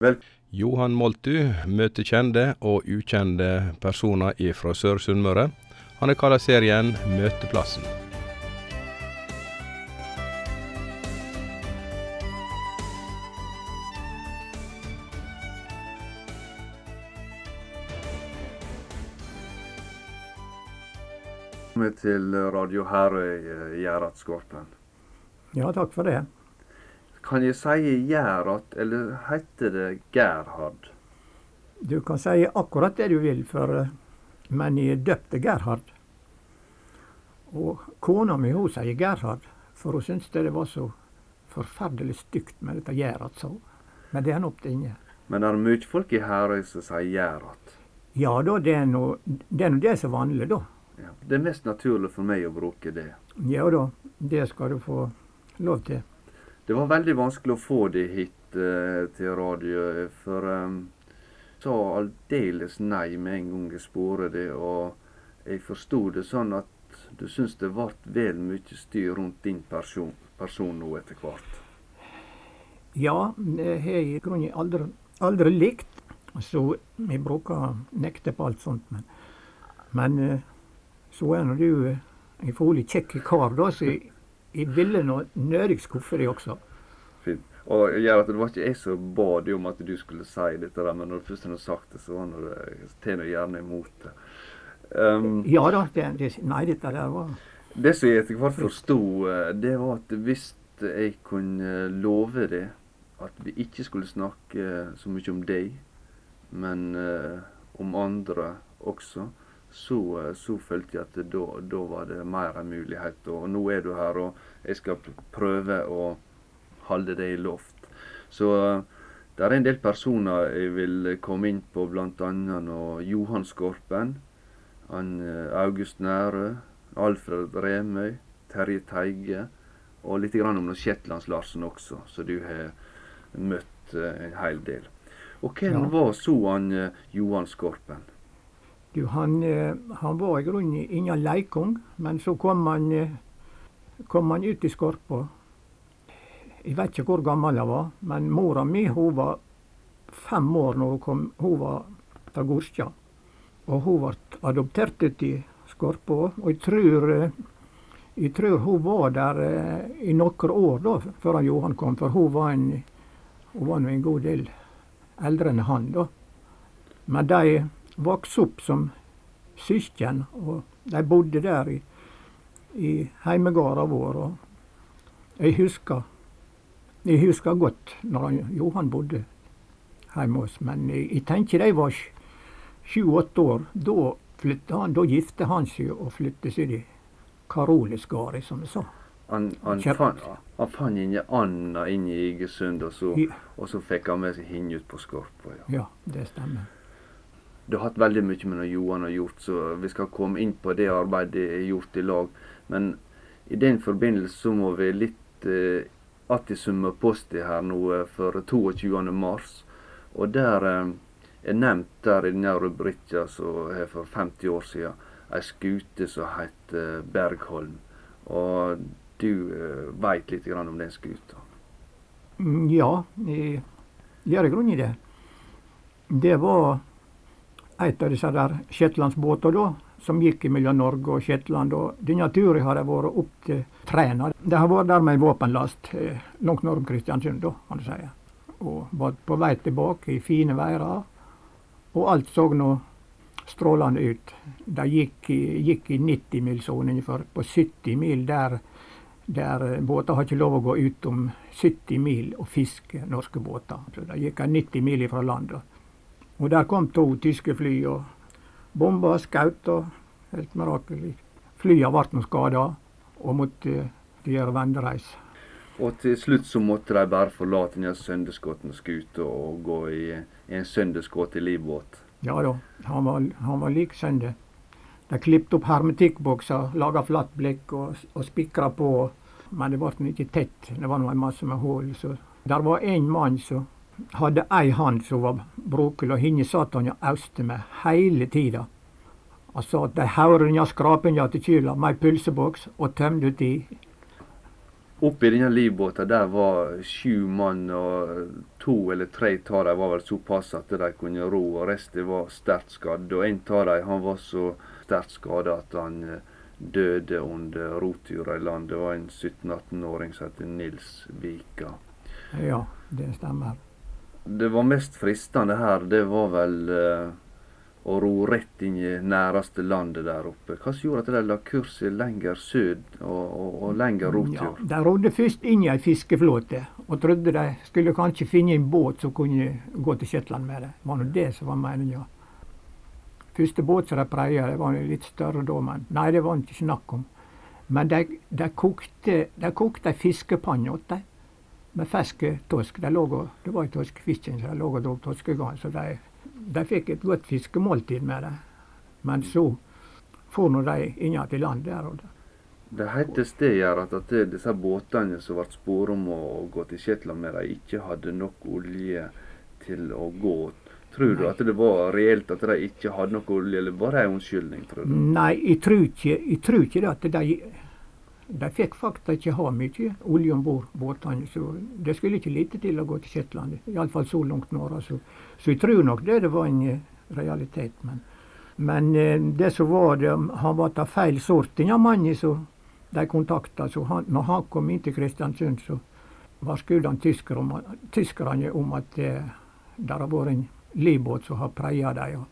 Vel. Johan Moltu møter kjente og ukjente personer fra Sør Sunnmøre. Han har kalt serien Møteplassen. Velkommen til Radio Herøy, Gerhard Skorpen. Ja, takk for det. Kan jeg si Gerhard, eller heter det Gerhard? Du kan si akkurat det du vil, for men jeg er døpt Gerhard. Og kona mi hun sier Gerhard, for hun syntes det var så forferdelig stygt med dette Gerhard, så. Men det er nå opp til Men Men det er mye folk i Herøy som sier Gerhard. Ja da, det er nå det, er det som er vanlig, da. Ja. Det er mest naturlig for meg å bruke det. Ja da, det skal du få lov til. Det var veldig vanskelig å få det hit eh, til radio, for um, sa aldeles nei med en gang jeg spurte det. Og jeg forsto det sånn at du syns det ble vel mye styr rundt din person, person nå etter hvert. Ja, det har jeg i grunnen aldri, aldri likt. Så vi bruker nekte på alt sånt. Men, men eh, så er nå du eh, en frolig kjekk kar, da, så jeg, jeg ville nå nødig skuffe deg også. Fint. Og gjør Det var ikke jeg som ba deg om at du skulle si dette, der, men når du først har sagt det, så var tar jeg gjerne imot det. Um, Ja da, det, det, nei, dette der var Det som jeg etter hvert forsto, eh, det var at hvis jeg kunne love det at vi ikke skulle snakke så mye om deg, men uh, om andre også, så, eh, så følte jeg at da, da var det mer en mulighet. Og nå er du her, og jeg skal prøve å holde det i loft. Så eh, det er en del personer jeg vil komme inn på, bl.a. Johan Skorpen, han, eh, August Nærø, Alfred Remøy, Terje Teige, og litt grann om Shetlands-Larsen også, så du har møtt en hel del. Og hvem var så han Johan Skorpen? Du, han, eh, han var i grunnen ingen leikung, men så kom han, eh, kom han ut i skorpa. Jeg vet ikke hvor gammel han var, men mora mi hun var fem år når hun kom. Hun var fra Gorskja. Og hun ble adoptert ut i skorpa. Og jeg tror, eh, jeg tror hun var der i noen år da, før han Johan kom, for hun var en, hun var en god del eldre enn han. da. Men de vokste opp som søsken, og de bodde der i, i heimegården vår. Og jeg husker, jeg husker godt når han, Johan bodde hjemme hos oss, men jeg, jeg tenker de var sju-åtte år. Da flytta han, da gifte han seg og flyttet seg til Karolisgari, som jeg sa. Han, han, fant, han fant ingen anda inn i Egersund, og så, Ja. og så fikk han med seg henne ut på Skorpa. Ja. Ja, det stemmer. Du har hatt veldig mye med Johan har gjort, så vi skal komme inn på det arbeidet de har gjort i lag. Men i den forbindelse så må vi litt eh, att i Summerposti her nå eh, for 22. mars. Og der eh, er nevnt der i denne rubrikken som er for 50 år siden, ei skute som het eh, Bergholm. Og du eh, veit litt om den skuta. Mm, Ja, jeg gjør i grunnen det. Det var et av disse der shetlandsbåter da, som gikk mellom Norge og Shetland. og Denne turen har jeg vært opp til Træna. De har vært der med en våpenlast eh, langt nord om Kristiansund, da, kan du si. Og var på vei tilbake i fine veier. Og alt så nå strålende ut. De gikk gikk i 90-milssonen for på 70 mil der der eh, båter har ikke lov å gå utom 70 mil og fiske norske båter. Så de gikk 90 mil fra land. Og der kom to tyske fly og bomba, skjøt og helt mirakel. Flyene ble nå skada og måtte eh, gjøre vendereis. Og til slutt så måtte de bare forlate den søndagsgåten skuta og gå i, i en søndagsgåt i livbåt. Ja da, han var, han var lik søndag. De klippet opp hermetikkbokser, laga flatt blikk og, og spikra på. Men det ble ikke tett. Det var en masse med hull. Så der var en mann som hadde ei hand som var brokel, og henne satt han og auste med hele tida. Han sa at de hauringa skrapinga til kyla med ei pølseboks og tømde uti. Oppi denne livbåten der var sju mann, og to eller tre av dem var vel såpass at de kunne ro, og resten var sterkt skadd. Og en av dem han var så sterkt skada at han eh, døde under rotura i land. Det var en 17-18-åring som het Nils Vika. Ja, det stemmer. Det var mest fristende her, det var vel uh, å ro rett inn i næreste landet der oppe. Hva gjorde at de la kurset lenger syd og, og, og lenger rotur? Ja, de rodde først inn i ei fiskeflåte og trodde de skulle kanskje finne en båt som kunne gå til Shetland med det. Det var nå det som var meninga. Første båt som de preia, var litt større da, men nei, det var ikke snakk om. Men de, de kokte ei fiskepanne åt dem med ferske torsk. De lå det var torskfisken som de og dro torskegarn. Så de, de fikk et godt fiskemåltid med det. Men så for nå de inn til land der. og der. Det heter gjør at, at disse båtene som ble sporet om å gå til Shetland med, de ikke hadde nok olje til å gå. Tror du Nei. at det var reelt at de ikke hadde nok olje, eller var det en unnskyldning? tror du? Nei, jeg tror ikke, jeg tror ikke det at de de fikk faktisk ikke ha mye olje om bord båtene. Så det skulle ikke lite til å gå til Shetland. Iallfall så langt nord. Så, så jeg tror nok det, det var en eh, realitet. Men, men eh, det som var det, han var av feil sort, denne mannen som de kontakta. Når han kom inn til Kristiansund, så varsket han tyskerne om at eh, det har vært en livbåt som har preia dem.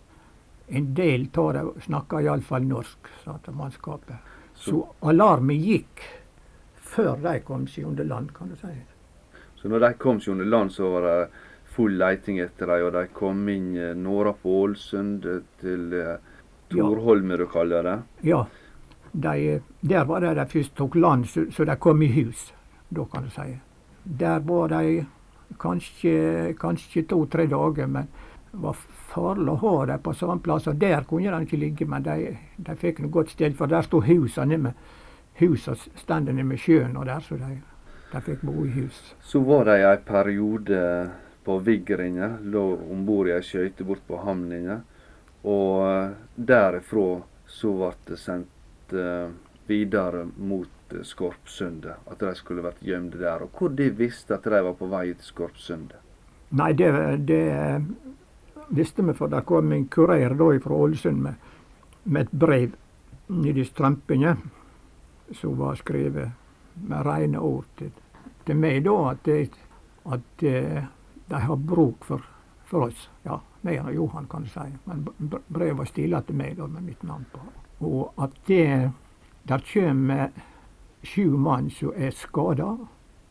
En del av dem snakka iallfall norsk, sa mannskapet. Så alarmen gikk før de kom seg under land, kan du si. Så når de kom seg under land, så var det full leiting etter dem, og de kom inn eh, norda på Ålesund eh, til Torholm, Torholme, du kaller det. Ja, de, der var det de først tok land, så, så de kom i hus, da kan du si. Der var de kanskje, kanskje to-tre dager, men var farlig å ha dem på samme plass. Og der kunne de ikke ligge, men de, de fikk noe godt sted, for der sto husene nede med husa stendende nede med sjøen, og der, så de, de fikk bo i hus. Så var de en periode på Viggeringa, lå om bord i ei skøyte bort på Hamninga. Og eh, derifra så ble det sendt eh, videre mot eh, Skorpsundet. At de skulle vært gjemte der. Og hvor de visste at de var på vei til Skorpsundet. Nei, det, det visste vi, for det kom en kurer da fra Ålesund med, med et brev nedi strømpene som var skrevet med rene ord til, til meg da, at, det, at eh, de har bruk for, for oss. Ja, meg og Johan, kan du si. Men brevet var stila til meg da, med mitt navn på. Og at det der kommer sju mann som er skada,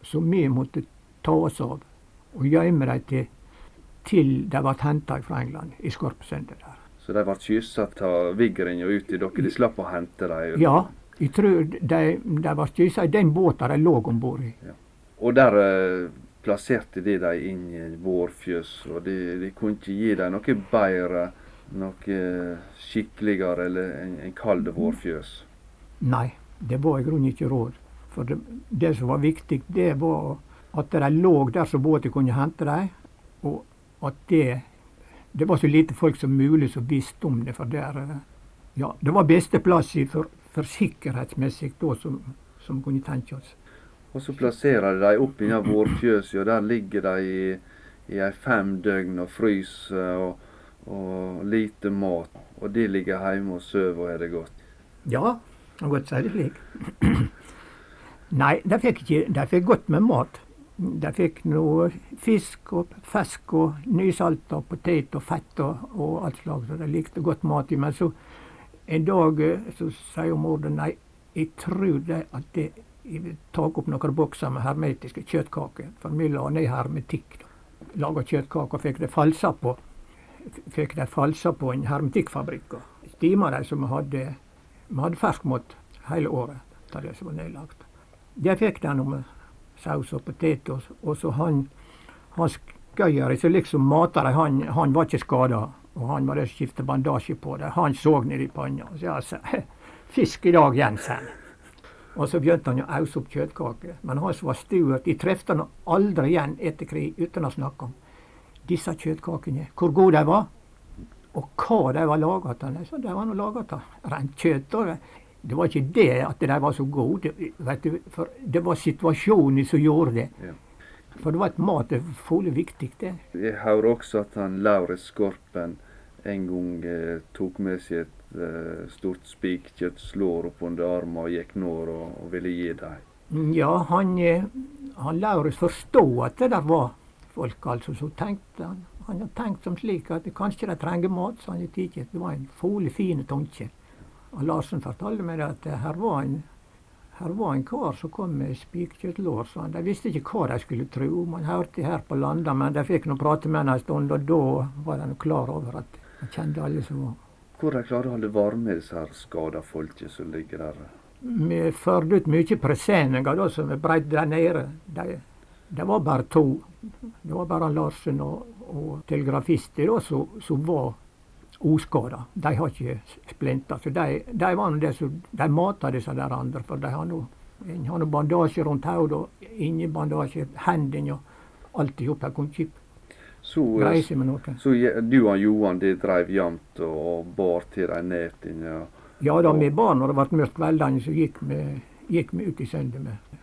som vi måtte ta oss av og gjemme dem til, til de ble henta fra England, i Skorpsundet der. Så de ble kyssa av og ut i dere. De slapp å hente dem. Ja, jeg tror de, de ble kyssa i den båten de lå om bord i. Og der eh, plasserte de dem inn i vårfjøs. Og de, de kunne ikke gi dem noe bedre, noe skikkeligere eller en, en kald vårfjøs. Nei, det var i grunnen ikke råd. For det, det som var viktig, det var at de lå der så båten kunne hente dem, og at det det var så lite folk som mulig som visste om det. For der, eh, ja, det var beste plass for, for sikkerhetsmessig da som, som kunne tenke oss. Og så plasserer de dem opp i vårfjøset, og der ligger de i, i fem døgn og fryser og, og lite mat. Og de ligger hjemme og sover og har det godt. Ja, kan godt si det slik. Nei, de fikk, ikke, de fikk godt med mat. De fikk noe fisk og fisk og nysalta potet og fett og, og alt slags. Så de likte godt mat. i. Men så en dag eh, så sier mor nei, jeg tror det at det, jeg ta opp noen bokser med hermetiske kjøttkaker. For vi la ned hermetikk. Laga kjøttkaker fikk det falsa på. Fikk de falsa på en hermetikkfabrikk. Stima de som hadde vi hadde ferskmat hele året da det som var nedlagt. Det fikk de med saus og potet. Og, så han, han skøyere så liksom mata de han, han var ikke skada. Og han måtte skifte bandasje på det. Han så ned i panna og sa altså, 'Fisk i dag, Jensen'. Og så begynte han å ause opp kjøttkaker. Men han som var stuert, de trefte han aldri igjen etter krig uten å snakke om disse kjøttkakene. Hvor gode de var, og hva de var laga av. Så de var laga av rent kjøtt. Det var ikke det at de var så gode, vet du, for det var situasjonen som gjorde det. Ja. For det var et mat det var viktig, det. Jeg hører også at han Lauritz Skorpen en gang eh, tok med seg et eh, stort spikkjøttslår oppunder armen og gikk nord og, og ville gi dem. Ja, han, eh, han Lauritz forstod at det der var folk, altså. Så tenkte han han hadde tenkt som slik at kanskje de trenger mat, så han har tatt Det var en fole fin tanke. Og Larsen fortalte meg at her var en her var en kar som kom med spikkjøttlår. så De visste ikke hva de skulle tro. Man hørte her på Landa, men de fikk nå prate med ham en stund, og da var de klar over at de kjente alle som var Hvor de klarer å holde varme, disse her skada folket som ligger der? Vi førte ut mye presenninger da, som vi breidde der nede. De, det var bare to. Det var bare Larsen og, og telegrafister som var uskada. De har ikke splinta. Så de, de var det som, de mata disse der andre. For de har nå en har bandasje rundt hodet og inni bandasje, hendene og alt i hop. De kunne ikke Så, greie med noe. så du og Johan de dreiv jevnt og, bar til deg ned inn, ja. Da, vi bar når det ble mørkt kveldene, så gikk vi, gikk vi ut i søndag med,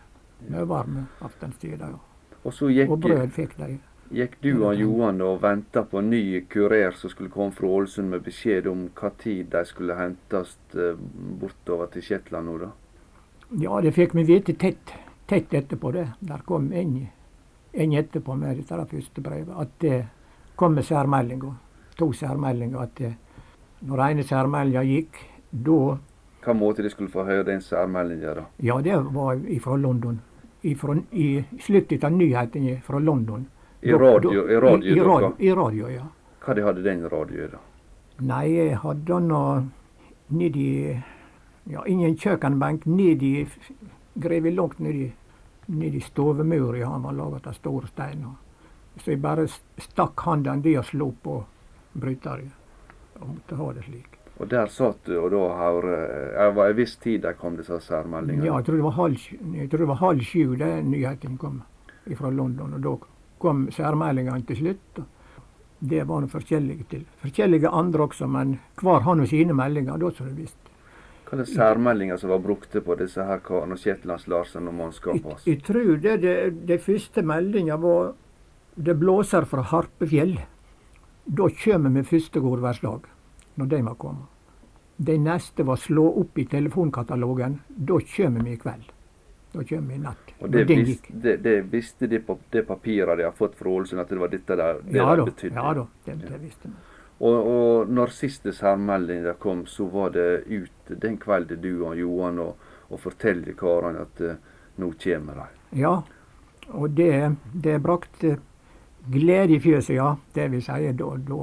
med varme aftenstider. Ja. Og Og brød fikk de. Gikk du og Johan og venta på en ny kurer som skulle komme fra Ålesund med beskjed om hva tid de skulle hentes eh, bortover til Shetland nå, da? Ja, det fikk vi vite tett, tett etterpå det. Der kom en, en etterpå med dette første brevet. At det kom med særmeldinger. To særmeldinger. At det, når ene særmeldinga gikk, da Hva måte de skulle få høre den særmeldinga, da? Ja, det var ifra London. Ifra, I slutten av nyhetene fra London. I radio, i radio, i, i, radio, I radio, ja. Hva de hadde den radioen, da? Nei, jeg hadde nå nedi Ja, ingen kjøkkenbenk nedi Grevet langt nedi nedi stovemuren. Ja, han var laget av store steiner. Så jeg bare stakk handen der og slo på bryteren. Og måtte ha det slik. Og der satt du og da har Det var en viss tid der kom, disse særmeldingene. Ja, jeg tror det var halv, jeg tror det var halv sju da nyheten kom fra London. Og da kom særmeldingene til slutt. Det var noe forskjellige til. Forskjellige andre også, men hver har nå sine meldinger. Da som det visste. Hva er det særmeldinger som var brukte på disse her karene, og Kjetlands Larsen og mannskapet Jeg, hans? jeg tror det, det, det første meldinga var Det blåser fra Harpefjell. Da kommer vi første gårdværslag. Når de må komme. De neste var slå opp i telefonkatalogen. Da kommer vi i kveld. Da kommer vi i natt. Og det, den gikk. Visste, det, det visste de på det papiret de har fått fra Ålesund, at det var dette der, det Ja da, betydde? ja da, det, det visste vi. Og, og når siste særmelding kom, så var det ut den kvelden du og Johan og, og fortalte karene at uh, nå kommer de. Ja, og det, det brakte glede i fjøset, ja. Det vil si, da, da,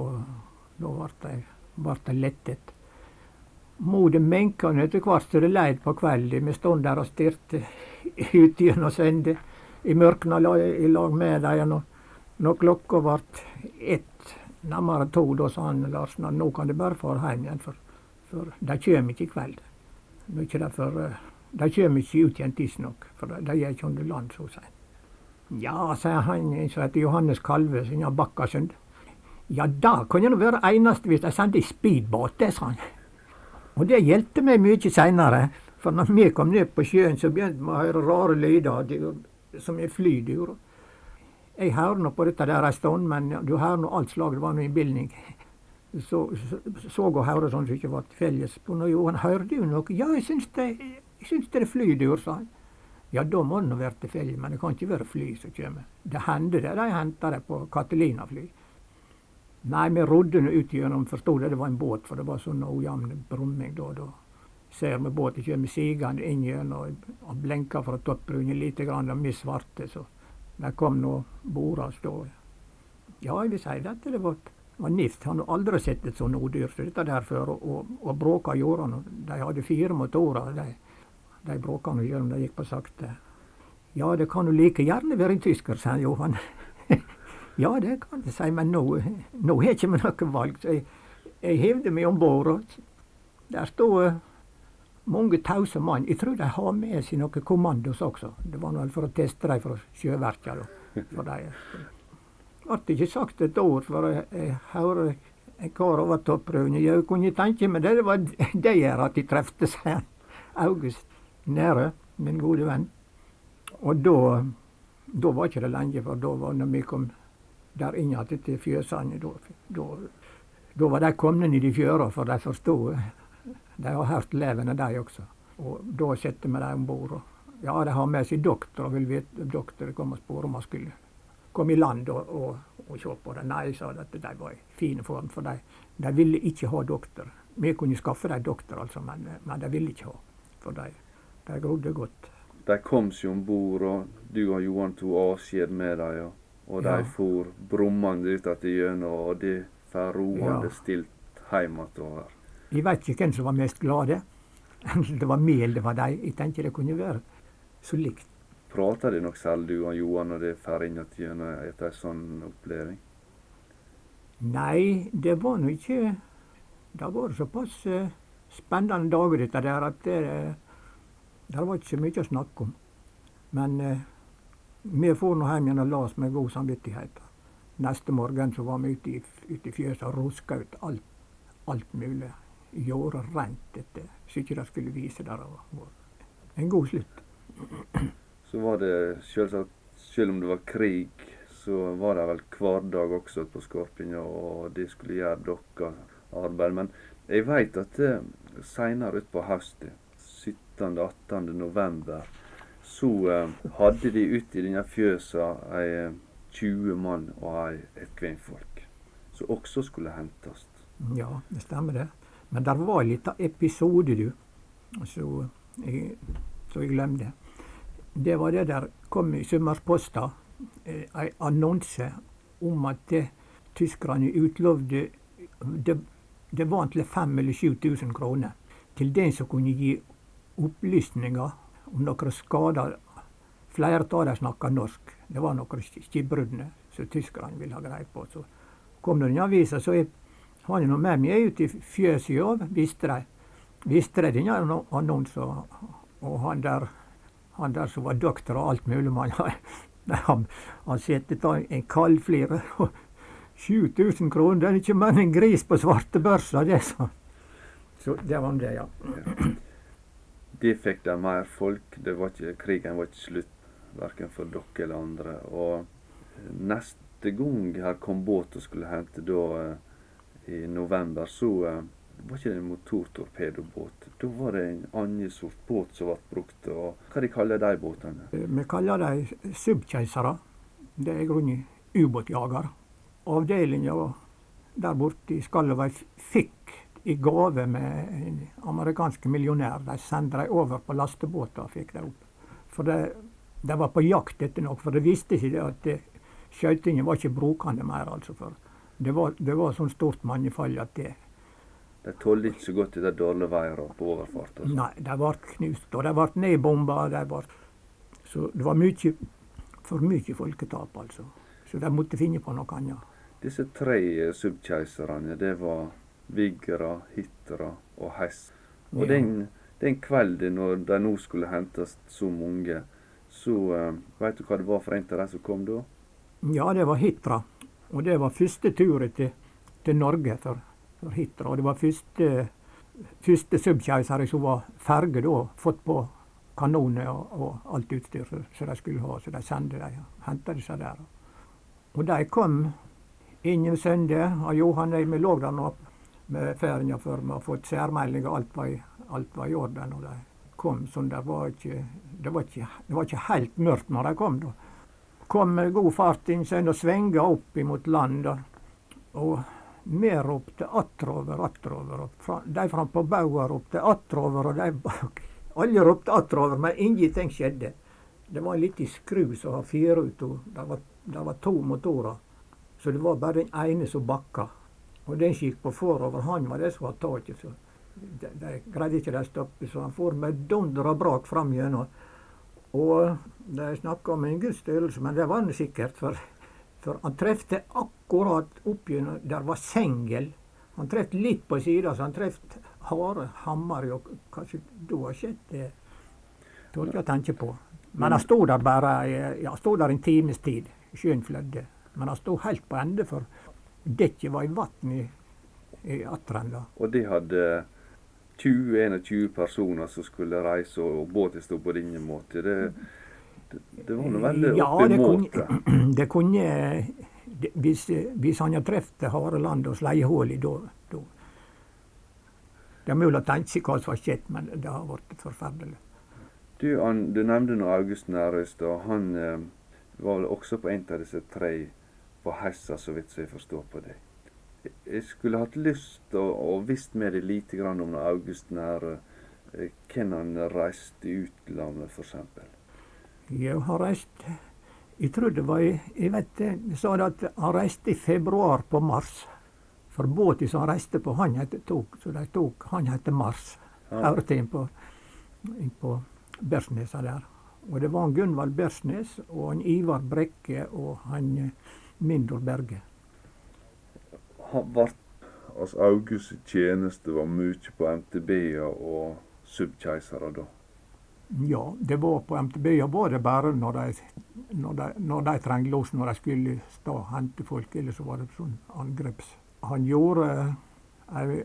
da ble de, ble lettet. Mot menkene etter hvert som det leid på kvelden. Vi stod der og stirrte ut gjennom Sende i mørkna i lag med dem. Når klokka ble ett, nærmere to, da sa han Larsen at nå kan du bare fare hjem igjen, for, for de kommer ikke i kveld. Mykje derfor, eh, de kommer ikke ut igjen tidsnok, for de, de er ikke under land så seint. Ja, sier han som heter Johannes Kalve, som har Bakkasund. Ja, det kunne nå være eneste hvis de sendte ei speedbåt, det, sa han. Og det hjelpte meg mye seinere. For når vi kom ned på sjøen, så begynte vi å høre rare lyder som er flydyr. Jeg hører nå på dette der en stund, men du hører nå alt slag. Det var nå innbilning. Så, så, og hørte sånn som ikke var felles på noe. Jo, han hørte jo noe? Ja, jeg syns det, jeg syns det er flydyr, sa han. Ja, da må det nå være tilfeldig, men det kan ikke være fly som kommer. Det hendte det, de henta det på Catalina-fly. Nei, vi rodde nå ut gjennom, forsto det, det var en båt, for det var sånn ujevn brumming da. og Da ser vi båten kommer sigende inn gjennom og blinker fra toppbrunnen lite grann, og vi svarte, så der kom nå og stod. Ja, jeg vil si dette, det var, var nift. Han har aldri sett et sånt odyr som dette der før, og, og, og bråka gjorde han. De hadde fire motorer. De, de bråka nå selv om de gikk på sakte. Ja, det kan jo like gjerne være en tysker, sa Johan. ja, det kan jeg si, men nå, nå har ikke vi noe valg. Så jeg, jeg hevde meg om bord, der stod mange tause mann. Jeg tror de har med seg noen kommandos også. Det var vel for å teste dem fra sjøverka. Det ble ikke sagt et ord, for jeg, hører en kar over topprøven. Jeg kunne tenke meg det, det var det gjør at de trefte seg. August Nære, min gode venn. Og da, da var ikke det lenge, for da var når vi kom der inn igjen til fjøsene, da, da, da var de kommet ned i fjøra, for de forstod De har hørt levende, de også. Og da setter vi dem om bord. Ja, de har med seg doktor og vil vite doktor kom og spurte om han skulle komme i land og, og, og se på det. Nei, sa de at de var i fin form, for de, de ville ikke ha doktor. Vi kunne skaffe dem doktor, altså, men, men de ville ikke ha. For de, de grodde godt. De kom seg om bord, og du og Johan tok avskjed med dem. Og, og de Ja. for brummende ut att igjennom, og de får roende Ja. stilt hjem over. Jeg vet ikke hvem som var mest glade. Det var meg eller det var de. Jeg tenker det kunne være så likt. Prater de nok selv, du og Johan, når det får inn etter en sånn opplæring? Nei, det var nå ikke Det har vært såpass eh, spennende dager dette der at det, det var ikke så mye å snakke om. Men eh, vi får nå hjem igjen og la oss med god samvittighet. Neste morgen så var vi ute i, ute i fjøset og ruska ut alt, alt mulig. Gjorde rent etter så ikke det skulle vise der. det var En god slutt. Så var det selvsagt, selv om det var krig, så var det vel hverdag også på Skorpinga, og de skulle gjøre deres arbeid. Men jeg veit at eh, seinere utpå høsten, 17.-18. november, så eh, hadde de ute i denne fjøsa ei eh, 20 mann og ei, et kvinnfolk, som også skulle hentes. Ja, det stemmer det. Men det var en liten episode, du, så jeg, så jeg glemte. Det var det der kom i Summersposta eh, en annonse om at det, tyskerne utlovde det, det var til 5000 eller 7000 kroner til den som kunne gi opplysninger om noen skader. Flere av dem snakka norsk. Det var noen skipbruddene som tyskerne ville ha greie på. Så kom det en avis, så jeg han er nå med meg ut i fjøset i år. Visste de denne anno- annonsen. Og han der, han der som var doktor og alt mulig, man, han, han sitter av en kaldflir. 7000 kroner, det er ikke mer enn en gris på svartebørsa, det, sa han. Så det var det, ja. De fikk de mer folk. Det var ikke, krigen var ikke slutt, verken for dere eller andre. Og neste gang her kom båt og skulle hente da eh, i november, så eh, var ikke det en motortorpedobåt. Da var det en annen båt som ble brukt. Og hva de kaller de båtene? Vi kaller dem subkeisere. Det er i grunnen ubåtjager. Avdelinga der borte i Skallevei fikk i gave med en amerikansk millionær. De sendte dem over på lastebåter og fikk dem opp. For det, de var på jakt etter noe, for de visste ikke det at det, skøytingen var ikke brukende mer. altså for Det var, det var sånn stort mannefall at det De tålte ikke så godt i det dårlige været på overfart. Altså. Nei, de ble knust, og de ble nedbomba. De ble, så det var mye, for mye folketap, altså. Så de måtte finne på noe annet. Disse tre eh, subkeiserne, det var Vigra, Hitra og Hess. Og Ja. den, den kvelden når de nå skulle hentes så mange, så uh, veit du hva det var for en av de som kom da? Ja, det var Hitra. Og det var første turen til, til Norge for, for Hitra. Og det var første, første subkeisere som var ferge da, fått på kanoner og, og alt utstyr som de skulle ha. Så de sendte dem, henta de seg der. Og de kom inn en søndag. Og Johan og vi lå der nå med ferja før vi hadde fått særmelding, og alt var, i, alt var i orden. Og de kom sånn det var ikke det var ikke, det var ikke helt mørkt når de kom. da kom med god fart inn sen og svinga opp imot land. Og vi ropte attover, attover. De frampå bauga ropte attover, og de bak. Alle ropte attover, men ingenting skjedde. Det var en liten skru som har og Det var, det var to motorer. Så det var bare den ene som bakka. Og den som gikk på forover, han var det som var taket. Så de, de greide ikke de stoppe, så han for med dunder og brak fram gjennom. Og de snakka om en gudsstørrelse, men det var han sikkert. For, for han trefte akkurat oppgjennom Der var sengel. Han trefte litt på sida, så han trefte harde hammer. Og kanskje da har skjedd det. Torde jeg tenke på. Men han stod der bare ja, stod der en times tid. Sjøen flødde. Men han stod helt på ende, for dekket var i vann i, i atteren. da. Og de hadde 20-21 personer som skulle reise, og båten sto på denne måten. Det, det, det var noe veldig Ja, oppi det kunne, det kunne det, hvis, hvis han hadde truffet Hareland og Sleiehåli, da Det er mulig å tenke seg hva som har skjedd, men det har vært forferdelig. Du, han, du nevnte nå August Nærøystad. Han eh, var vel også på en av disse tre på Hessa, så vidt jeg forstår på det. Jeg skulle hatt lyst til å, visst med deg lite grann om August Nærø. eh, Hvem han reiste i utlandet, f.eks. Jeg har reist Jeg tror det var Jeg vet det, jeg sa det at han reiste i februar på Mars. For båten som han reiste på, han het, tok, så de tok, han het Mars. Hørte inn på, på Bersnesa der. Og det var han Gunvald Bersnes og han Ivar Brekke og han eh, Mindor Berge. Han var, altså August tjeneste var mye på MTB-er og subkeisere da. Ja, det var på MTB-er var det bare når de, når de, når de trengte los, når de skulle stå og hente folk, eller så var det sånn angreps. Han gjorde ei,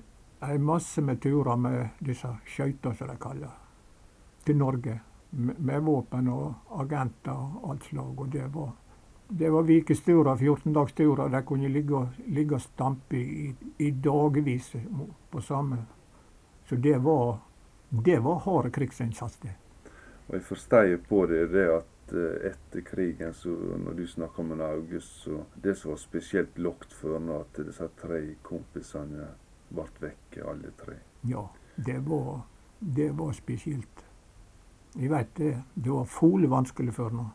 ei masse med turer med disse skøytene, som de kaller til Norge. Med, med våpen og agenter og alt slag. Og det var det var ukesturer, 14-dagsturer. De kunne ligge, ligge og stampe i, i dagevis på samme. Så det var, det var hard krigsinnsats, det. Og jeg forstår på det, det at eh, etter krigen, så når du snakker med August, så det som var spesielt lagt for ham, at disse tre kompisene ble vekke, alle tre. Ja, det var, det var spesielt. Jeg vet det. Det var fole vanskelig for ham å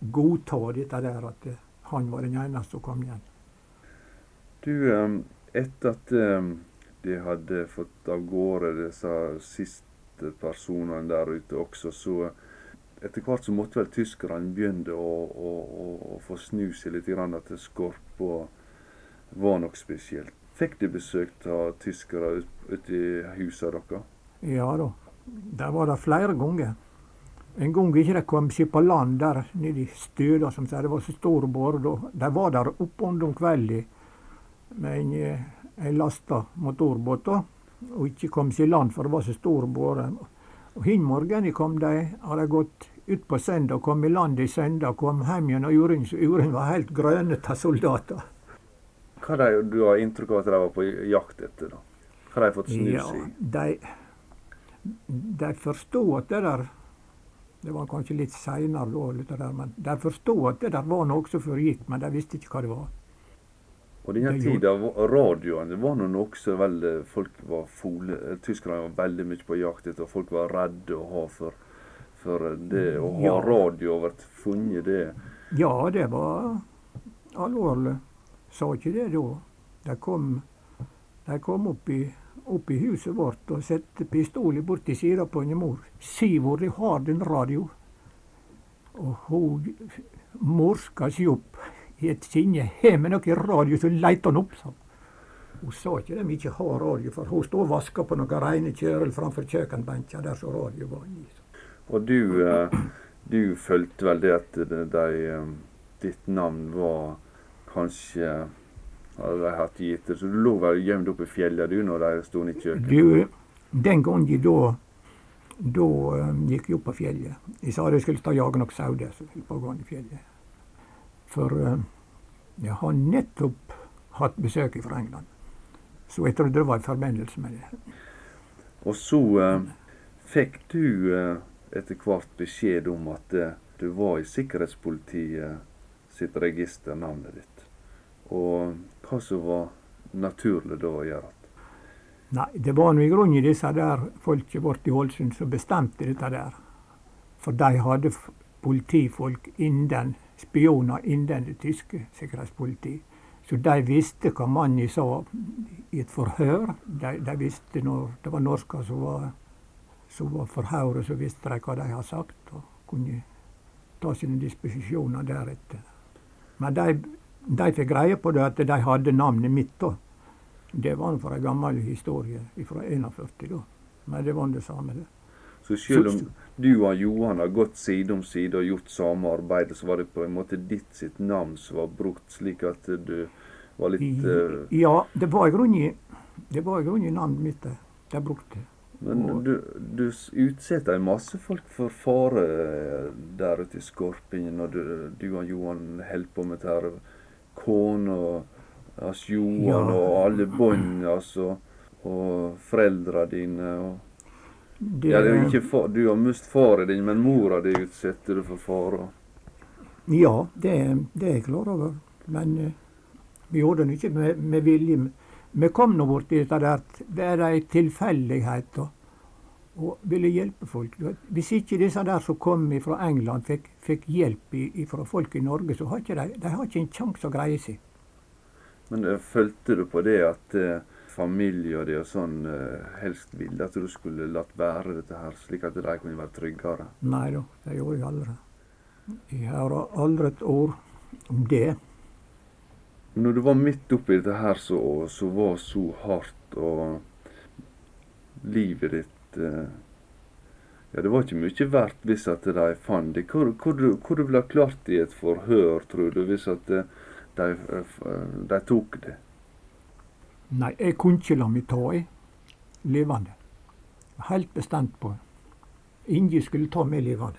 godta dette der at eh, han var den eneste som kom igjen. Du, eh, etter at eh, de hadde fått av gårde disse siste personene der ute også, så etter hvert så måtte vel tyskerne begynne å, å, å, å få snu seg litt, grann at Skorpa var nok spesielt. Fikk de besøk av tyskere ut- ute i husene deres? Ja da. Der var det flere ganger. En gang ikke de kom seg på land der nede i Støda, som sier det var så store båter. De var der oppe om kvelden med en, eh, en lasta motorbåt, og ikke kom seg i land, for det var så stor båter. Og hin morgenen kom de, hadde gått ut på søndag, kom i land i søndag, kom hjem igjen, og jorden, var helt grønete av soldater. Hva de, du har inntrykk av at de var på jakt etter? da? Hva har de fått i? Ja, de, de forstod at det der Det var kanskje litt seinere da, der, men de forstod at det der var noe som foregikk, men de visste ikke hva det var. På denne tida radioen det var noe som veldig folk var fole, eh, Tyskerne var veldig mye på jakt etter, og folk var redde å ha for, for det å ha Ja. radio og vært funnet det. Ja, det var alvorlig. Sa ikke det da. De kom, de kom opp, i, opp i huset vårt og sette pistolen borti sida på en mor. Si hvor de har den radio. Og hun morska seg opp i et sinne. Har vi noe radio, så leit han opp, sa hun. Hun sa ikke de ikke har radio, for hun stod og vaska på noen reine kjøl framfor kjøkkenbenken der som radio var i. Og du, eh, du følte vel det at de, eh, ditt navn var kanskje hadde de hatt gitt så du lå vel gjemt oppe i fjellet du når de sto i kjøkkenet? Du, den gangen da, da eh, gikk jeg opp på fjellet. Jeg sa jeg skulle ta jage noen i fjellet. For eh, jeg har nettopp hatt besøk fra England. Så jeg trodde det var i forbindelse med det. Og så eh, fikk du eh, etter hvert beskjed om at eh, du var i sikkerhetspolitiet sitt register, navnet ditt. Og hva som var naturlig da å gjøre. Nei, det var nå i grunnen disse der folket vårt i Ålesund som bestemte dette der. For de hadde politifolk innen, spioner innen det tyske sikkerhetspolitiet. Så de visste hva mannen sa i et forhør. De, de visste når det var norsker som var, som var forhøret, så visste de hva de hadde sagt, og kunne ta sine disposisjoner deretter. Men de, de fikk greie på det at de hadde navnet mitt. da. Det var fra en gammel historie fra 41, da. Men det var det samme, det. Så selv om du og Johan har gått side om side og gjort samme arbeid, så var det på en måte ditt sitt navn som var brukt, slik at du var litt eh, Ja, det var i grunnen navnet mitt de, brukte. Men Og- du, du utsetter en masse folk for fare eh, der ute i Skorpingen når du, du og Johan holder på med dette. Kona og altså Johan Ja. og alle bånd, altså. Og foreldra dine og Det, Ja, det er ikke far, du har mistet faren din, men mora di utsetter du for fare. Ja, det, det er jeg klar over. Men uh, vi gjorde det ikke med, med vilje. Vi kom nå borti dette der det er ei tilfeldighet og, og ville hjelpe folk. Hvis ikke disse der som kom fra England fikk, fikk hjelp fra folk i Norge, så har ikke de, de har ikke en sjanse å greie seg. Men uh, følte du på det at uh, familie og det og sånn uh, helst ville at du skulle latt være dette her, slik at de kunne være tryggere? Nei da, det gjorde jeg aldri. Jeg har aldri et ord om det. Når du var midt oppi dette her så var så hardt, og livet ditt eh, Ja, det var ikke mye verdt hvis at de fant det. Hvor, hvor, hvor ville ha klart i et forhør, tror du, hvis at eh, de, eh, de tok det? Nei, jeg kunne ikke la meg ta i levende. Helt bestemt på. Ingen skulle ta meg levende.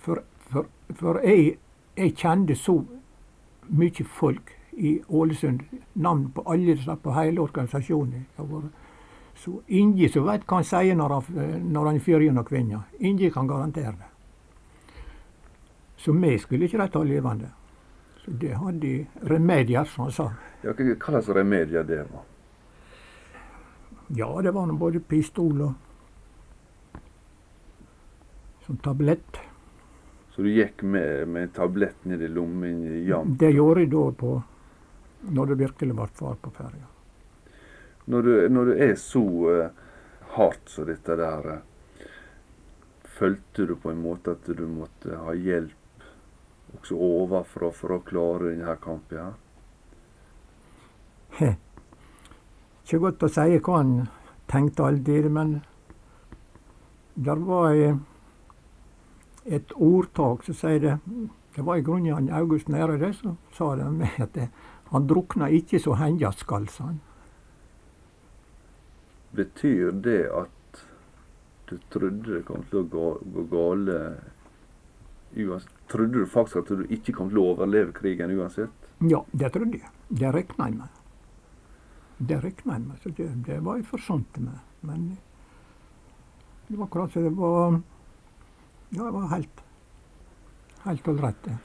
For, for, for jeg, jeg kjente så mye folk i Ålesund. Navn på alle på hele organisasjonen. Så ingen som vet hva han sier når han, når han fyrer gjennom kvinna. Ingen kan garantere det. Så vi skulle ikke rette levende. Så det hadde de remedier, som han sa. Ja, hva slags remedier det var? Ja, det var nå både pistol og som tablett. Så du gikk med, med en tablett ned i lommen jam? Det gjorde jeg da på når det virkelig ble fart på ferja. Når du, når du er så eh, hardt som dette der, eh, følte du på en måte at du måtte ha hjelp også ovenfra for å klare denne kampen? her? Ikke godt å si hva han tenkte alltid, men der var et ordtak som sier det Det var i grunnen han August Nære som sa det at det, han drukna ikke så henja skal, sa han. Betyr det at du trodde det kom til å gå, gå gale uansett? Trodde du faktisk at du ikke kom til å overleve krigen uansett? Ja, det trodde jeg. Det regna jeg med. Det regna jeg med, så det, det var jeg forsonte med. Men det var akkurat som det var Ja, det var helt helt ålreit, det.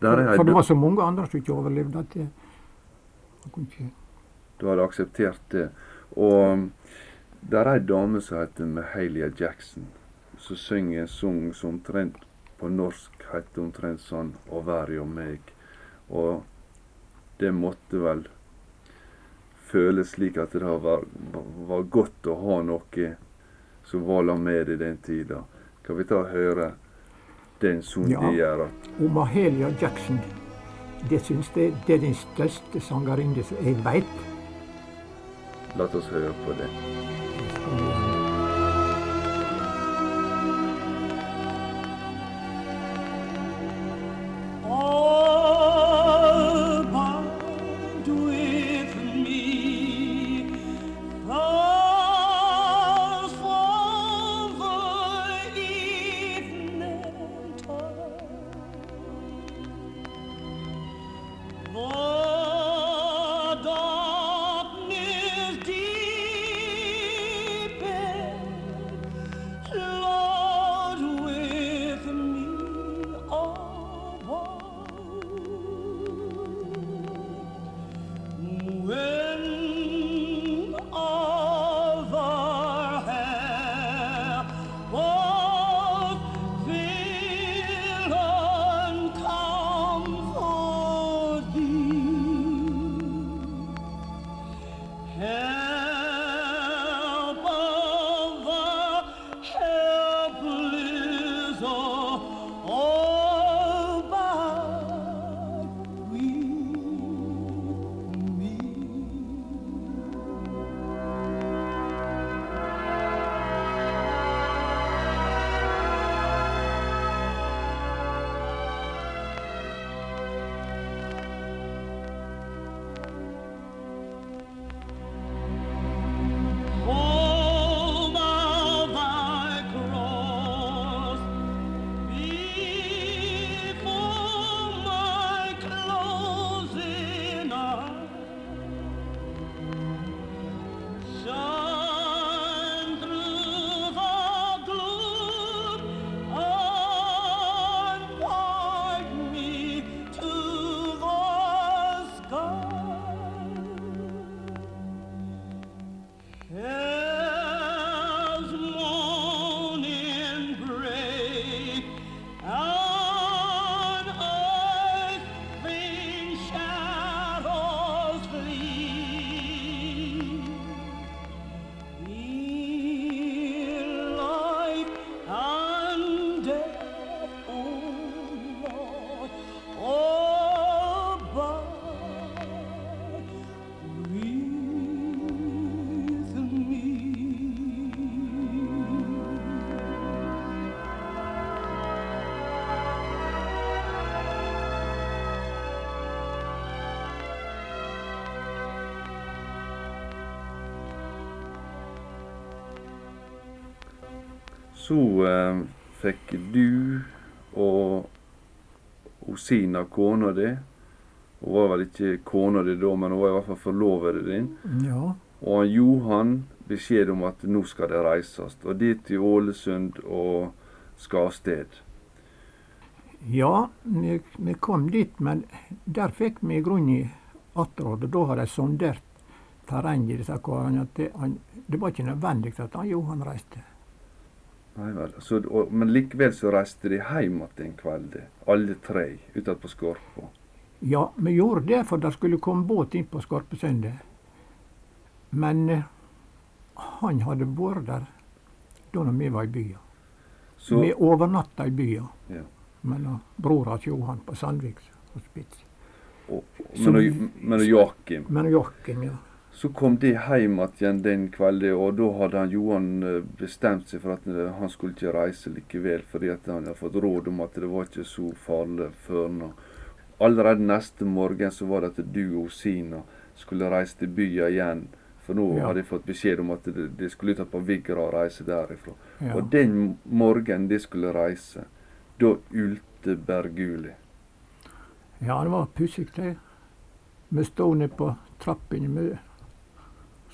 Der er For det var så mange andre som ikke overlevde at det, jeg kunne ikke Du hadde akseptert det. Og um, der er ei dame som heter Mahalia Jackson, som synger en sang som omtrent på norsk heter omtrent sånn 'Å være jo meg'. Og det måtte vel føles slik at det var, var godt å ha noe som var la med i den tida. Kan vi ta og høre den sangen Ja. gjør? Og Mahalia Jackson, det syns jeg det er den største sangerinnen jeg veit. La oss høre på det. Så eh, fikk du og Osina, kona di Hun var vel ikke kona di da, men hun var i hvert fall forlovede din. Ja. Og Johan beskjed om at nå skal det reises. Og dit til Ålesund og skal av sted. Ja, vi, vi kom dit, men der fikk vi i grunnen attråd. Og da har de sondert terrenget i disse karene. Det, det var ikke nødvendig at han Johan reiste. Nei vel. Så, og, men likevel så reiste de hjem igjen en kveld, alle tre, utenfor på Skorpa. Ja, vi gjorde det for det skulle komme båt inn på Skorpesundet. Men eh, han hadde vært der da vi var i byen. Så, Vi overnatta i byen. Ja. mellom brora til Johan på Sandvik hospits. og, så- men, og, men og Joakim Men Joakim, ja. Så kom de hjem igjen den kvelden, og da hadde han Johan eh, bestemt seg for at eh, han skulle ikke reise likevel, fordi han hadde fått råd om at det var ikke så farlig før nå. Allerede neste morgen så var det at du og Sina skulle reise til byen igjen. For nå Ja. hadde de fått beskjed om at de, skulle ut på Vigra og reise derifra. ja. Og den morgenen de skulle reise, da ulte Berguli. Ja, det var pussig, det. Vi stod nede på trappene. Vi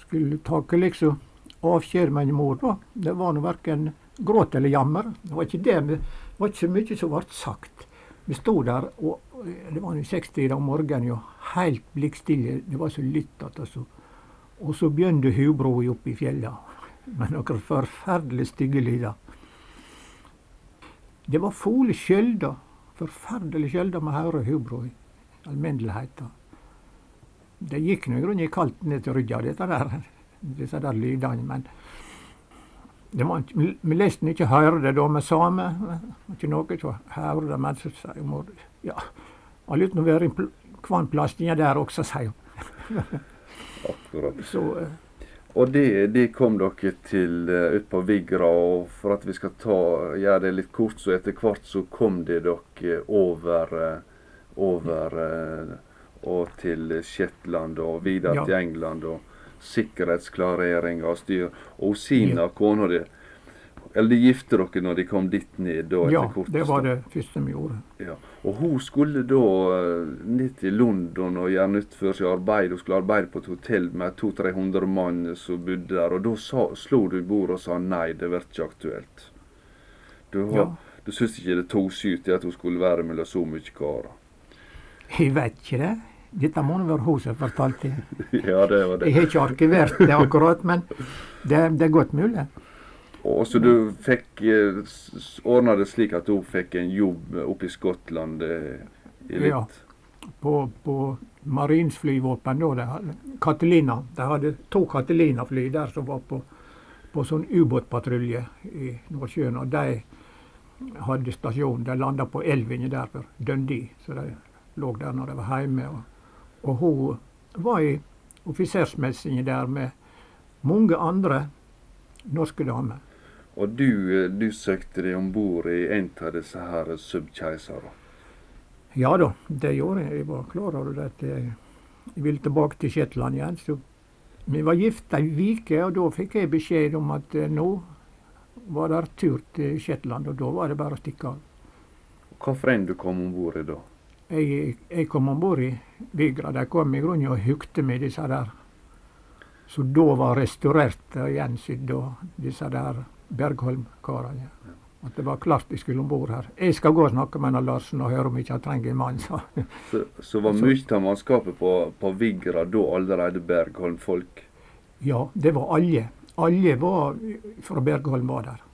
skulle take liksom avskjed med en mor, da. Det var nå verken gråt eller jammer. Det var ikke det. Det var ikke så mye som ble sagt. Vi sto der, og det var sekstida om morgenen, jo, helt blikkstille. Det var så lytt at altså. Og så begynte hubroa oppe i fjella med noen forferdelig stygge lyder. Det var fole skjølda, forferdelig skjølda med hører hubroa i alminnelighet. Det gikk nå i grunnen kaldt ned til rygga, dette der, disse der lydene. Men det var, vi leste nesten ikke høre det da med same. Ikke noe som høre det, men så sier mor ja, har lyst til å være i plass er der også, sier hun. Akkurat. Så eh, Og det, det kom dere til uh, ut på Vigra, og for at vi skal ta, gjøre det litt kort, så etter hvert så kom det dere over, eh, over eh, og til Shetland og videre Ja. til England. og Sikkerhetsklarering av styr. Og Sina, Ja. kona di Eller de gifte dere når de kom dit ned? da ja, det var det første vi gjorde. Ja. Og hun skulle da eh, ned til London og gjøre nytt for seg arbeid. Hun skulle arbeide på et hotell med 200-300 mann som bodde der. Og da sa, slo du bordet og sa nei, det blir ikke aktuelt. Du, har- Ja. du syntes ikke det i at hun skulle være mellom så mye karer. Jeg vet ikke det. Dette må nå være hun som fortalte det. ja, det var Jeg har ikke arkivert det akkurat, men det, det er godt mulig. Og så du fikk eh, ordna det slik at hun fikk en jobb oppe i Skottland eh, i litt Ja. På, på Marins flyvåpen da, de hadde, Catalina. De hadde to Catalina-fly der som var på, på sånn ubåtpatrulje i Nordsjøen. Og de hadde stasjon. De landa på Elvinge der for Dundee, så de lå der når de var hjemme. Og, og hun var i offisersmessingen der med mange andre norske damer. Og du, eh, du søkte deg om bord i en av disse her subkeiserne? Ja da, det gjorde jeg. Jeg var klar over at jeg, jeg ville tilbake til Shetland igjen. Så vi var gift ei uke, og da fikk jeg beskjed om at eh, nå var det tur til Shetland, og da var det bare å stikke av. Hvilken du kom om bord i da? Jeg, jeg kom om bord i Vigra. De kom i grunnen og hugde med disse der som da var restaurert og gjensydd, disse der Bergholm-karene. At det var klart de skulle om bord her. Jeg skal gå og snakke med Larsen og høre om ikke han trenger en mann, sa. Så, så var mye av mannskapet på, på Vigra da allerede Bergholm-folk? Ja, det var alle. Alle var fra Bergholm var der.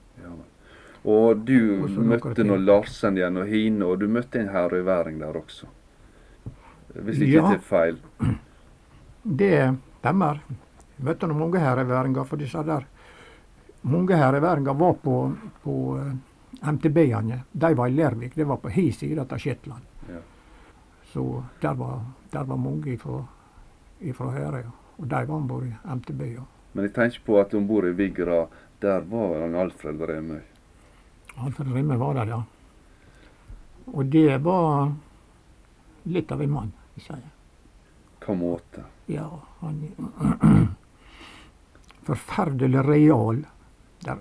Og du også møtte nå Larsen igjen og Hine, og du møtte en herøyværing der også? Hvis ikke Ja. det er feil. Det stemmer. Jeg møtte noen mange herøyværinger, for disse der Mange herøyværinger var på, på eh, MTB-ene. De var i Lervik. Det var på hi side av Shetland. Ja. Så der var, der var mange ifra, ifra Herøya. Og de var om bord i MTB. Ja. Men jeg tenker på at om bord i Vigra, der var han Alfred Remøy. Alfred Rimme var der, ja. Og det var litt av en mann, vil jeg. Hva måte? Ja, han Forferdelig real. Der,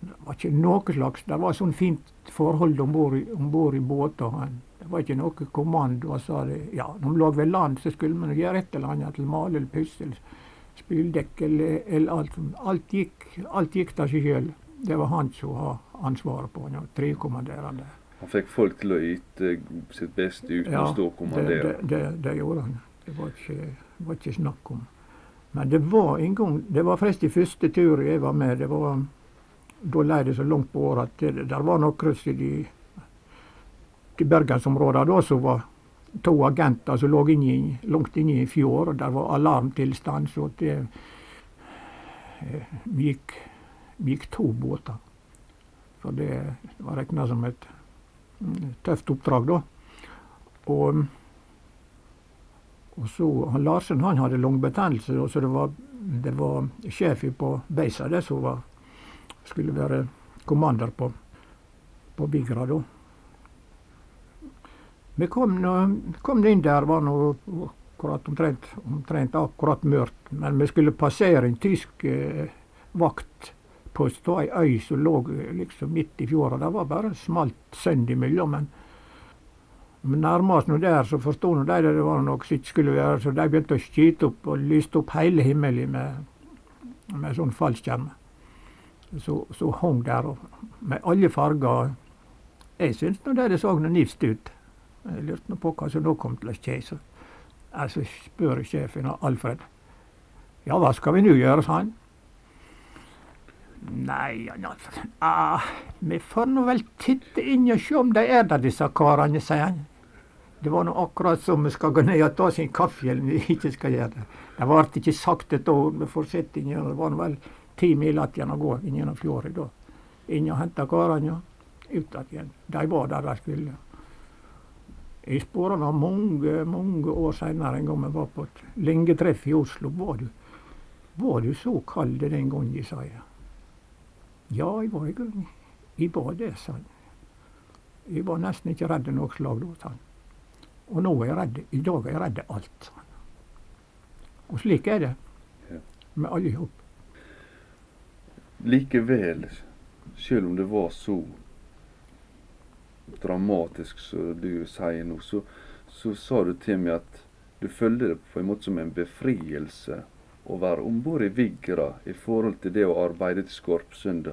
Det var ikke noe slags Det var sånn fint forhold om bord i, båter. Han- Det var ikke noe kommando. Han det. Ja, når vi lå ved land, så skulle vi gjøre et eller annet. Til male eller pusse eller spyldekk eller, eller alt. Alt gikk, alt gikk av seg sjøl. Det var han som hadde ansvaret på. Han var trekommanderende. Han fikk folk til å yte sitt beste uten å stå og kommandere. det, det, det gjorde han. Det var ikke, var ikke snakk om. Men det var en gang Det var forresten første tur jeg var med. det var Da lei det så langt på året at det der var noen i de, de bergensområdene da som var to agenter som lå inni, langt inne i en fjord. og Der var alarmtilstand. Så det eh, gikk, gikk to båter. Så det var regna som et mm, tøft oppdrag, da. Og, og så, han Larsen han hadde lungebetennelse, så det var, det var sjefen på beisa det som var, skulle være kommander på, på Bigra da. Vi kom, kom inn der, var nå akkurat omtrent, omtrent akkurat mørkt, men vi skulle passere en tysk eh, vaktpost og ei øy som lå liksom midt i fjorda. Det var bare smalt sund imellom, men vi nærma oss nå der, så forsto nå de det var noe som ikke skulle være, så de begynte å skyte opp og lyste opp hele himmelen med, med sånn fallskjerm. Så, så hang der med alle farger. Jeg syns nå det så noe nifst ut. Jeg lurte nå på hva som nå kom til å skje. Så altså, spør sjefen Alfred. Ja, hva skal vi nå gjøre, sa han. Nei, ja. Ah, vi får nå vel titte inn og se om de er der, disse karene, sier han. Det var nå akkurat som vi skal gå ned og ta oss en kaffe, eller vi ikke skal gjøre det. Det ble ikke sagt et ord. Sitte inni. Det var nå vel ti mil igjen å gå inn gjennom fjorden da. Inn og hente karene. Ut igjen. De var der de skulle. Jeg spora nå mange, mange år seinere, en gang vi var på et lengetreff i Oslo. Var du, var du så kald den gangen, sa jeg. Ja, jeg var jeg, Jeg var det, sa han. Jeg var nesten ikke redd noe slag da, sa han. Og nå er jeg redd. I dag er jeg redd alt. Og slik er det med alle i hop. Likevel, selv om det var så dramatisk som du sier nå, så, så sa du til meg at du følte det på en måte som en befrielse å være om bord i Vigra i forhold til det å arbeide til Skorpsund.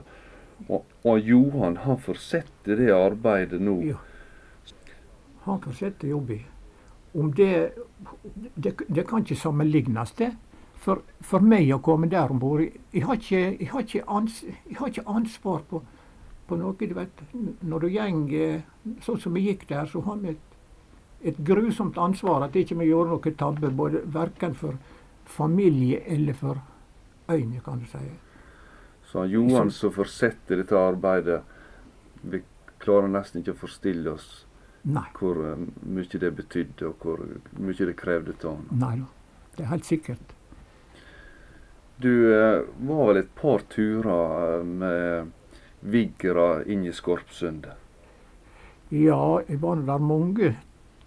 Og, og Johan han fortsetter det arbeidet nå. Ja. Han fortsetter jobben. Om det, det Det kan ikke sammenlignes, det. For, for meg å komme der om bord Jeg jeg har ikke, ansvar på, på noe. du vet. Når du gjeng sånn som vi gikk der, så har vi et, et grusomt ansvar at ikke vi gjorde noe tabbe, verken for familie eller for øyne, kan du si. Så han Johan som fortsetter dette arbeidet, vi klarer nesten ikke å forstille oss Nei. hvor eh, mye det betydde, og hvor mye det krevde av han. Nei da. Det er helt sikkert. Du eh, var vel et par turer eh, med Vigra inn i Skorpsundet. Ja, jeg var der mange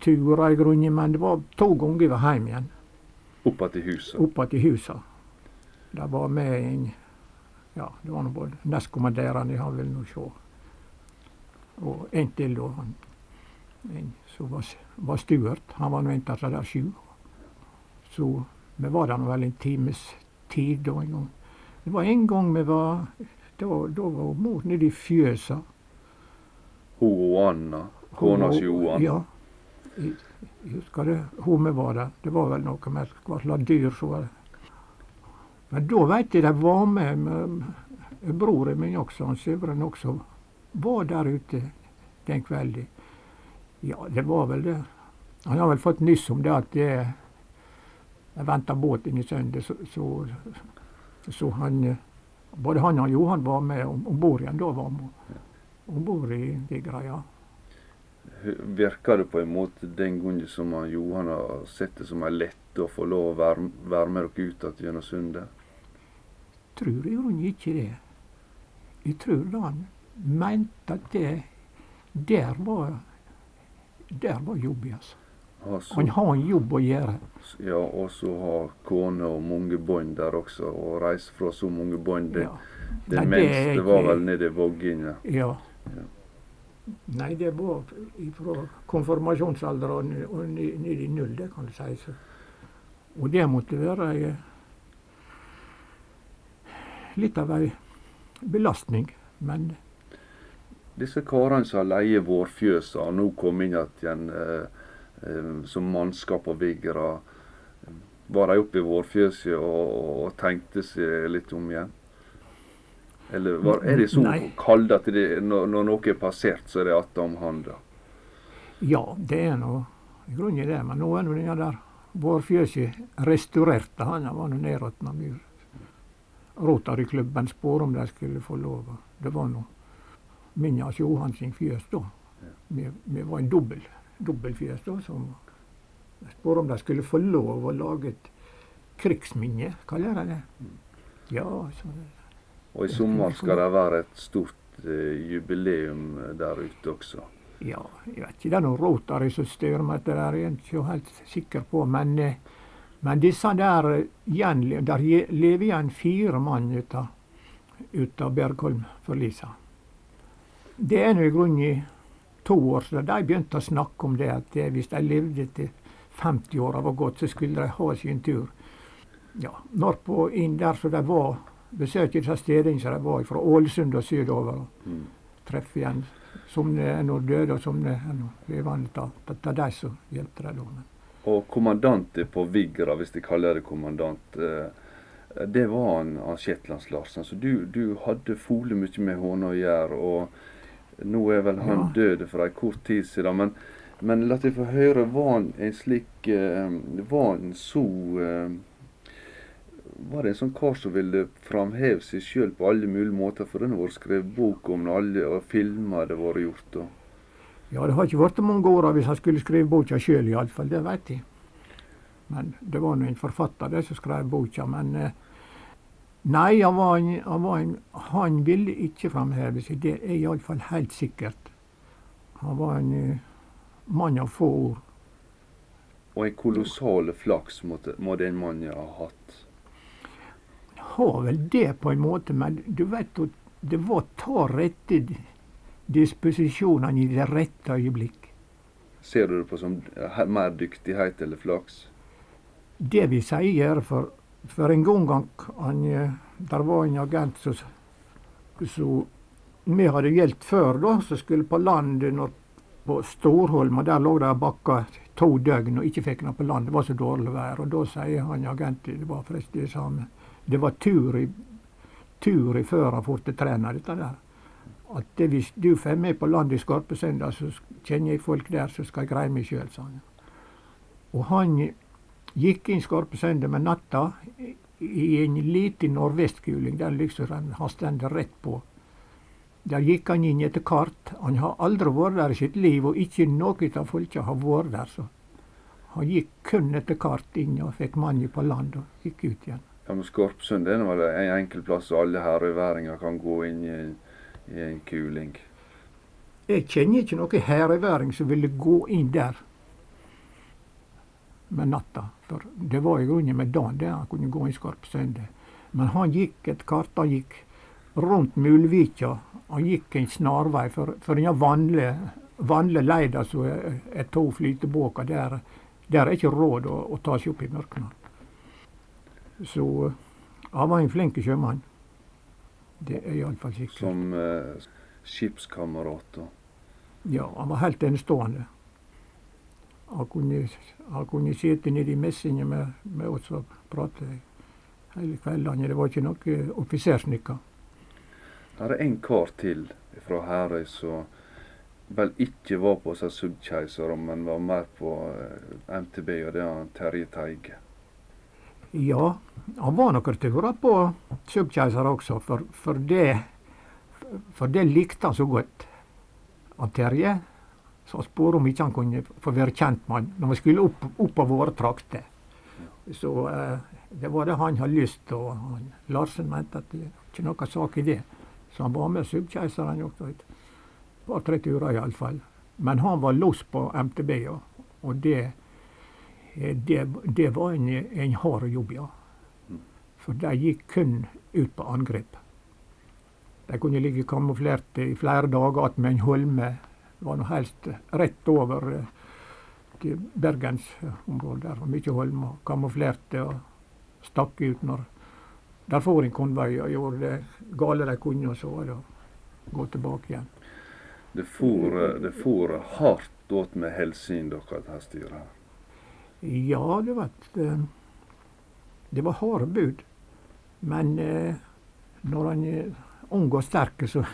turer i grunnen, men det var to ganger jeg var hjemme igjen. Opp til huset. Oppe til huset. Det var med en Ja, det var nå både nestkommanderende, han ville nå sjå. Og en til, da. Han, en som var, var Stuart. Han var nå en seg der sju. Så vi var der nå vel en times tid da en gang. Det var en gang vi var Da, da var mor nede i fjøsa. Hun og Anna, kona til Johan. Ja. Husker det. Hun vi var der. Det var vel noe med hva slags dyr som var Men da veit jeg de var med, med broren min også, han Syvren også, var der ute den kvelden. Ja, det var vel det. Han har vel fått nyss om det at det jeg venta båt inn i Sundet, så, så, så han Både han og Johan var med om bord igjen. Da var han om bord i de ja. Virker det på en måte den gangen som Johan har sett det som ei lette å få lov å være, være med dere ut igjen gjennom sundet? tror i grunnen ikke det. Jeg tror da han mente at det der var der var jobb, altså. altså. Han har en jobb å gjøre. ja, og så har kone og mange bånd der også. Og reise fra så mange bånd. Det, Ja. det det er minste var vel nede i Vågginga. Ja. Ja. Nei, det var fra konfirmasjonsalderen og, ned i null, det kan du si. Så. Og det måtte være ei litt av ei belastning. Men Disse karene som har leid vårfjøsa og nå kom inn igjen eh, eh, som mannskap og viggere, var de oppe i vårfjøset og, og tenkte seg litt om igjen? Eller var, er de så Nei. kalde at de, når, når noe er passert, så er det attom handa? ja, det er nå i grunnen det. Men nå er nå den der vårfjøset restaurert. Han var nå nedråtna mur. i klubben, spurte om de skulle få lov. Det var nå Minjas Johansen fjøs da. Vi, vi var en dobbel, dobbeltfjøs da, som spurte om de skulle få lov å lage et krigsminne, kaller de det. Ja, så Og i sommer skal det være et stort eh, jubileum der ute også. Ja, jeg vet ikke. Det er noen Rotary som styrer med det der, jeg er ikke helt sikker på. Men, eh, men disse der eh, Der lever igjen fire mann ut av, ut av Bergholm-forlisa. Det er nå i grunnen to år siden de begynte å snakke om det, at det, hvis de levde til 50-åra var gått, så skulle de ha sin tur. Ja, Norrpå inn der som de var, besøkte disse stedene som de var fra Ålesund og sydover. og Treffe igjen som er nå døde, og som er nå levende. Det er de som hjelper dem. Og kommandant på Vigra, hvis de kaller det kommandant, eh, det var han, av Shetlands Larsen. Så du, du hadde fole mye med henne å gjøre. og nå er vel han Ja. død for en kort tid siden. Men, men la meg få høre, var han en slik eh, Var han så eh, Var det en sånn kar som ville framheve seg sjøl på alle mulige måter? For den har vært skrevet bok om alle, og filmer det vært gjort. og ja, det har ikke vært mange åra hvis han skulle skrive boka sjøl, iallfall. Det veit jeg. Men det var nå en forfatter det som skrev boka. Men eh, nei, han, var en, han, var en, han ville ikke framheve seg. Det er iallfall helt sikkert. Han var en eh, mann av få ord. Og en kolossal flaks må den mannen ha hatt. Har vel det på en måte, men du vet at det var ta rette disposisjonene i det rette øyeblikk. Ser du det på som mer dyktighet eller flaks? Det vi sier, for, for en gang han, eh, der var en agent som vi hadde gjeldt før, da, som skulle på land når, på Storholm, og der lå det bakka to døgn og ikke fikk noe på land. Det var så dårlig vær. Og da sier han agenten, det var forresten det samme, det var tur i, tur i før han ble trener, dette der. At det, hvis du får med på land i Skarpesenda, så kjenner jeg folk der så skal jeg greie meg sjøl, sa han. Og han gikk inn Skarpesenda med natta i en liten nordvestkuling, der liksom han har rett på. Der gikk han inn etter kart. Han har aldri vært der i sitt liv, og ikke noen av folka har vært der. så Han gikk kun etter kart inn og fikk mannen på land og gikk ut igjen. Ja, men Skorpsund er vel en enkel plass så alle herøyværinger kan gå inn i, i en kuling. Jeg kjenner ikke noen herreværing som ville gå inn der med natta. For det var i grunnen med dagen der han kunne gå inn Skorpsund. Men han gikk et kart, han gikk rundt Mulvika. Han gikk en snarvei. For, for den vanlige leida som er, er to flytebåter, der, der er ikke råd å, å ta seg opp i mørket. Så eh, han var en flink sjømann. Det er iallfall sikkert. Som eh, skipskamerat. og- Ja, han var helt enestående. Han kunne, han kunne sitte nede i messingen med, med oss og prate hele kveldene. Det var ikke noe offisersnykka. Her er en kar til fra Herøy som vel ikke var på seg subkeiser, men var mer på eh, MTB, og det er Terje Teige. Ja, han var noen turer på Subkeiser også, for, for, det, for det likte han så godt. Han Terje så han spurte om ikke han kunne få være kjent med han når vi skulle opp, opp av våre trakter. Så eh, det var det han hadde lyst til. og han, Larsen mente at det ikke noe sak i det. Så han var med Subkeiseren også et par-tre turer iallfall. Men han var los på MTB, og, og det Det, det var en, en hard jobb, ja. For de gikk kun ut på angrep. De kunne ligge kamuflerte i flere dager attmed en holme. Det var nå helst rett over eh, til bergensområdet. Der var mye holmer. Kamuflerte og stakk ut når der for en konvoi og gjorde det gale de kunne, og så var det å gå tilbake igjen. Det for, eh, det for hardt åt med helsyn dere dette styret. Ja, det vet eh, Det var harde bud. Men eh, når han er ung og sterk, så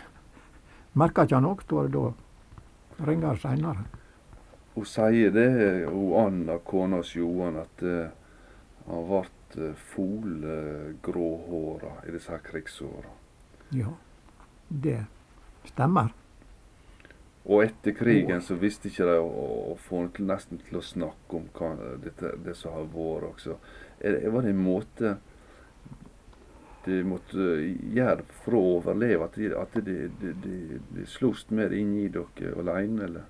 merker ikke han noe. Da ringer det seinere. Hun sier det, hun Anna, kona til Johan, at eh, han ble uh, folgråhåra i disse krigsåra. Ja, det stemmer. Og etter krigen så visste ikke de å, få nesten til å snakke om hva, dette, det som har vært også. Det- var det en måte de måtte gjøre for å overleve? At de, at de, de, de, sloss mer det inni dere alene, eller?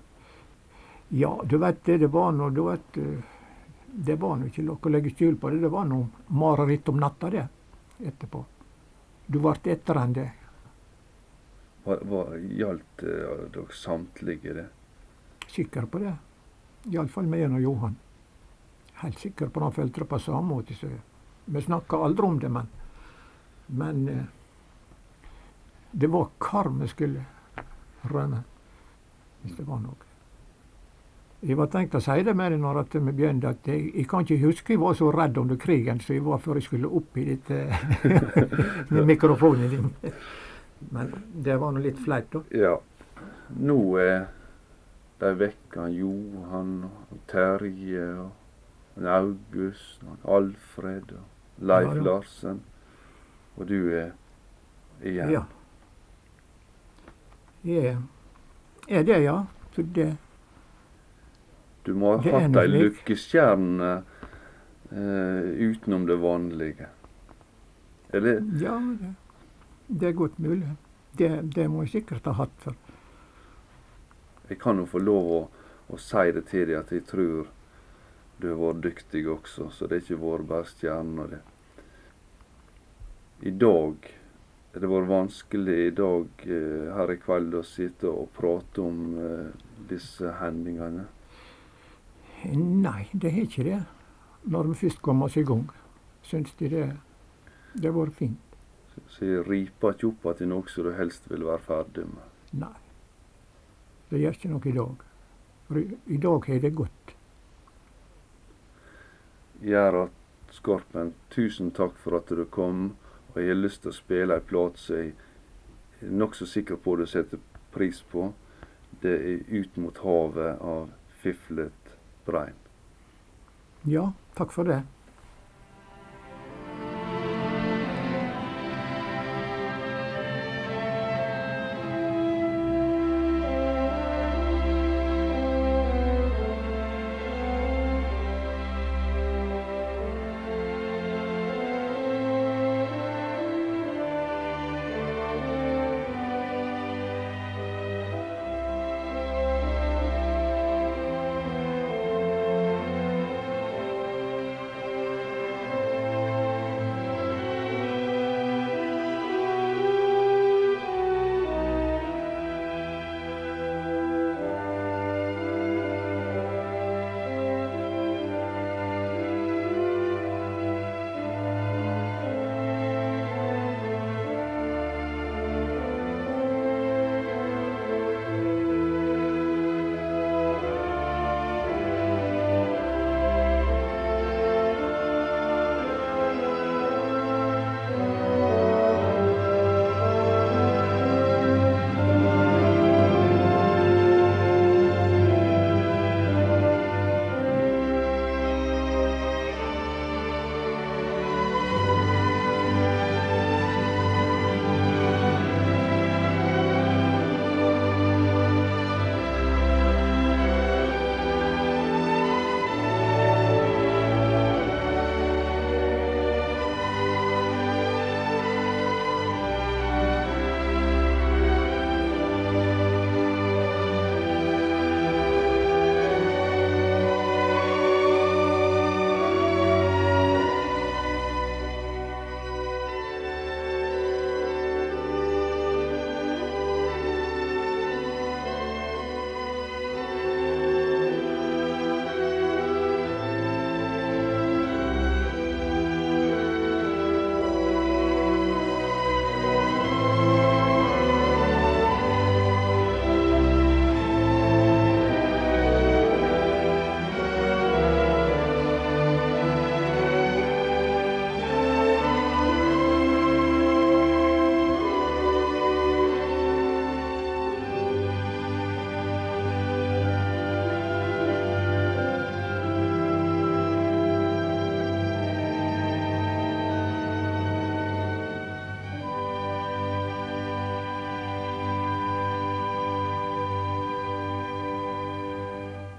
Ja, du vet det det var nå, du vet eh, Det var nå ikke noe å legge skjul på det. Det var noe mareritt om natta, det, etterpå. Du ble etter enn det. Hva, hva gjaldt eh, dere samtlige det? Sikker på det. Iallfall meg og Johan. Helt sikker på. Han følte det på samme måte. Så vi snakka aldri om det, men Men eh, det var kar vi skulle rømme, hvis det var noe. Jeg var tenkt å si det med deg når vi begynte, at jeg, jeg kan ikke huske jeg var så redd under krigen som jeg var før jeg skulle opp i dette med mikrofonen din. Men det var nå litt flaut, da. Ja. Nå er de vekk han Johan og Terje og August og Alfred og Leif Ja, ja. Larsen. Og du er igjen. Ja. Jeg er det, ja. For det Du må ha hatt ei lykkestjerne eh, utenom det vanlige. Eller Ja, det, det er godt mulig. Det, det må jeg sikkert ha hatt. For. jeg kan jo få lov å, å si det til deg at jeg tror du har vært dyktig også, så det er ikke vært bare stjerner. det. I dag har det vært vanskelig i dag eh, her i kveld å sitte og prate om eh, disse hendelsene. Nei, det har ikke det. Når vi først kommer oss i gang, syns de det det har vært fint. Så jeg riper ikke opp til noe som du helst vil være ferdig med. Nei. Det gjør ikke noe i dag. For i, i dag har det gått. Gjør at Skorpen, tusen takk for at du kom. Og jeg har lyst til å spille ei plate som jeg er nokså sikker på du setter pris på. Det er 'Ut mot havet' av Fiflet Brein. Ja, takk for det.